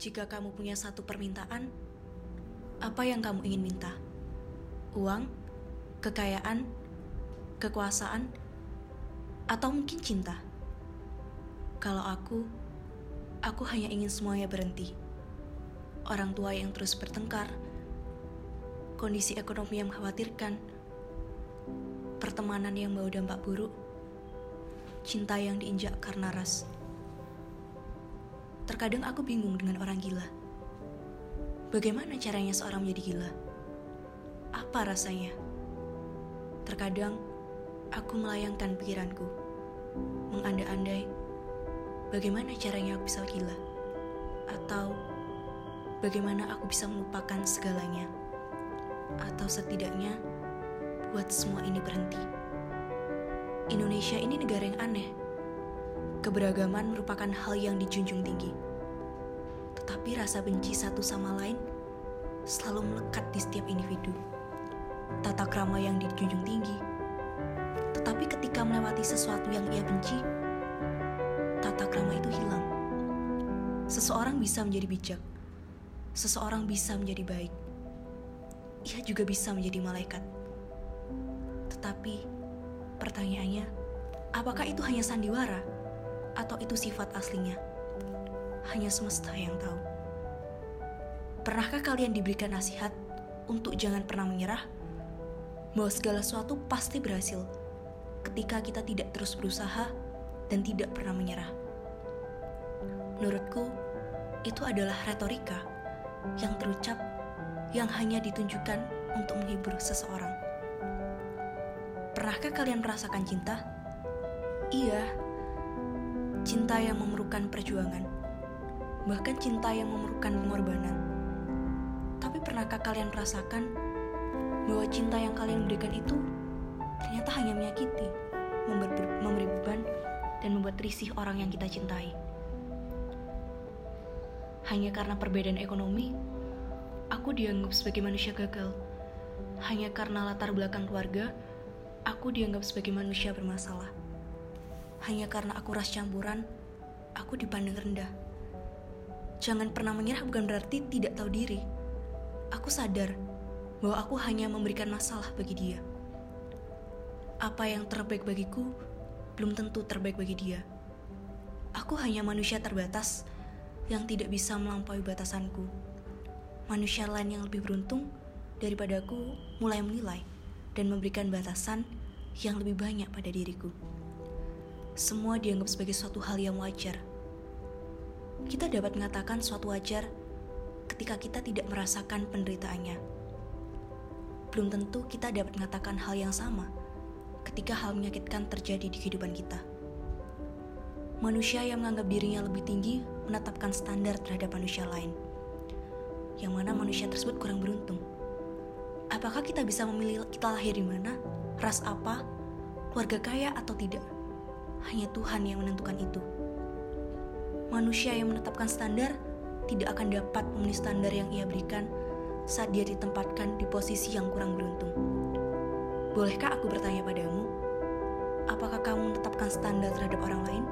Jika kamu punya satu permintaan, apa yang kamu ingin minta? Uang, kekayaan, kekuasaan, atau mungkin cinta? Kalau aku, aku hanya ingin semuanya berhenti. Orang tua yang terus bertengkar, kondisi ekonomi yang mengkhawatirkan, pertemanan yang bawa dampak buruk, cinta yang diinjak karena ras. Terkadang aku bingung dengan orang gila. Bagaimana caranya seorang menjadi gila? Apa rasanya? Terkadang aku melayangkan pikiranku, mengandai-andai bagaimana caranya aku bisa gila, atau bagaimana aku bisa melupakan segalanya, atau setidaknya buat semua ini berhenti. Indonesia ini negara yang aneh Keberagaman merupakan hal yang dijunjung tinggi. Tetapi rasa benci satu sama lain selalu melekat di setiap individu. Tata krama yang dijunjung tinggi. Tetapi ketika melewati sesuatu yang ia benci, tata krama itu hilang. Seseorang bisa menjadi bijak. Seseorang bisa menjadi baik. Ia juga bisa menjadi malaikat. Tetapi pertanyaannya, apakah itu hanya sandiwara? Atau itu sifat aslinya? Hanya semesta yang tahu. Pernahkah kalian diberikan nasihat untuk jangan pernah menyerah? Bahwa segala sesuatu pasti berhasil ketika kita tidak terus berusaha dan tidak pernah menyerah. Menurutku, itu adalah retorika yang terucap yang hanya ditunjukkan untuk menghibur seseorang. Pernahkah kalian merasakan cinta? Iya, cinta yang memerlukan perjuangan, bahkan cinta yang memerlukan pengorbanan. Tapi pernahkah kalian merasakan bahwa cinta yang kalian berikan itu ternyata hanya menyakiti, memberi beban, dan membuat risih orang yang kita cintai? Hanya karena perbedaan ekonomi, aku dianggap sebagai manusia gagal. Hanya karena latar belakang keluarga, aku dianggap sebagai manusia bermasalah. Hanya karena aku ras campuran, aku dipandang rendah. Jangan pernah menyerah bukan berarti tidak tahu diri. Aku sadar bahwa aku hanya memberikan masalah bagi dia. Apa yang terbaik bagiku belum tentu terbaik bagi dia. Aku hanya manusia terbatas yang tidak bisa melampaui batasanku. Manusia lain yang lebih beruntung daripada aku mulai menilai dan memberikan batasan yang lebih banyak pada diriku semua dianggap sebagai suatu hal yang wajar. Kita dapat mengatakan suatu wajar ketika kita tidak merasakan penderitaannya. Belum tentu kita dapat mengatakan hal yang sama ketika hal menyakitkan terjadi di kehidupan kita. Manusia yang menganggap dirinya lebih tinggi menetapkan standar terhadap manusia lain, yang mana manusia tersebut kurang beruntung. Apakah kita bisa memilih kita lahir di mana, ras apa, keluarga kaya atau tidak? Hanya Tuhan yang menentukan itu. Manusia yang menetapkan standar tidak akan dapat memenuhi standar yang ia berikan saat dia ditempatkan di posisi yang kurang beruntung. Bolehkah aku bertanya padamu, apakah kamu menetapkan standar terhadap orang lain?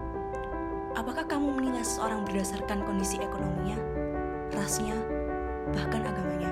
Apakah kamu menilai seseorang berdasarkan kondisi ekonominya, rasnya, bahkan agamanya?